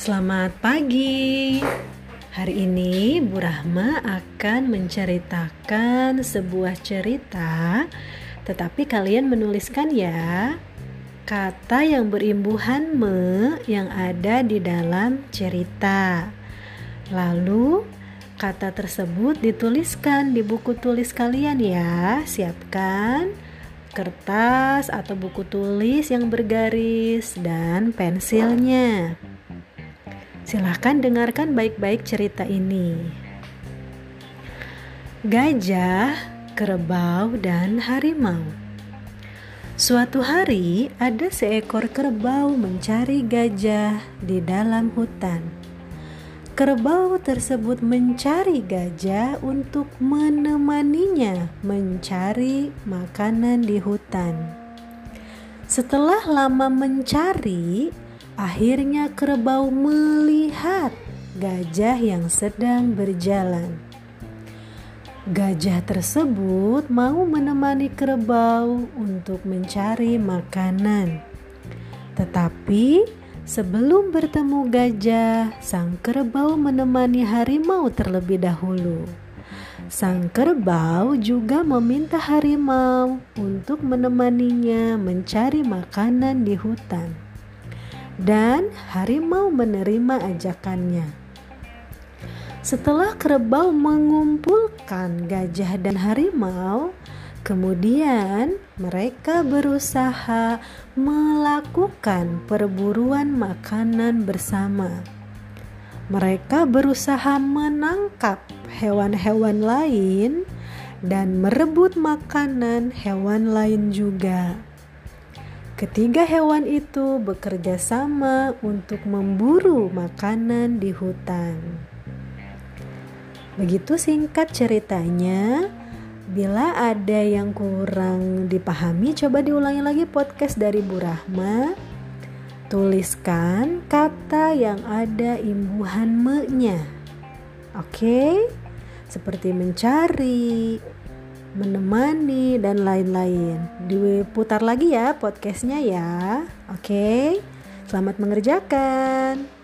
Selamat pagi. Hari ini Bu Rahma akan menceritakan sebuah cerita, tetapi kalian menuliskan ya kata yang berimbuhan me yang ada di dalam cerita. Lalu kata tersebut dituliskan di buku tulis kalian ya. Siapkan kertas atau buku tulis yang bergaris dan pensilnya. Silahkan dengarkan baik-baik cerita ini. Gajah, kerbau, dan harimau. Suatu hari ada seekor kerbau mencari gajah di dalam hutan. Kerbau tersebut mencari gajah untuk menemaninya mencari makanan di hutan. Setelah lama mencari, Akhirnya kerbau melihat gajah yang sedang berjalan. Gajah tersebut mau menemani kerbau untuk mencari makanan. Tetapi sebelum bertemu gajah, sang kerbau menemani harimau terlebih dahulu. Sang kerbau juga meminta harimau untuk menemaninya mencari makanan di hutan dan harimau menerima ajakannya. Setelah kerbau mengumpulkan gajah dan harimau, kemudian mereka berusaha melakukan perburuan makanan bersama. Mereka berusaha menangkap hewan-hewan lain dan merebut makanan hewan lain juga. Ketiga hewan itu bekerja sama untuk memburu makanan di hutan. Begitu singkat ceritanya. Bila ada yang kurang dipahami, coba diulangi lagi podcast dari Bu Rahma. Tuliskan kata yang ada imbuhan me-nya. Oke? Seperti mencari, menemani dan lain-lain. Diputar lagi ya podcastnya ya. Oke, selamat mengerjakan.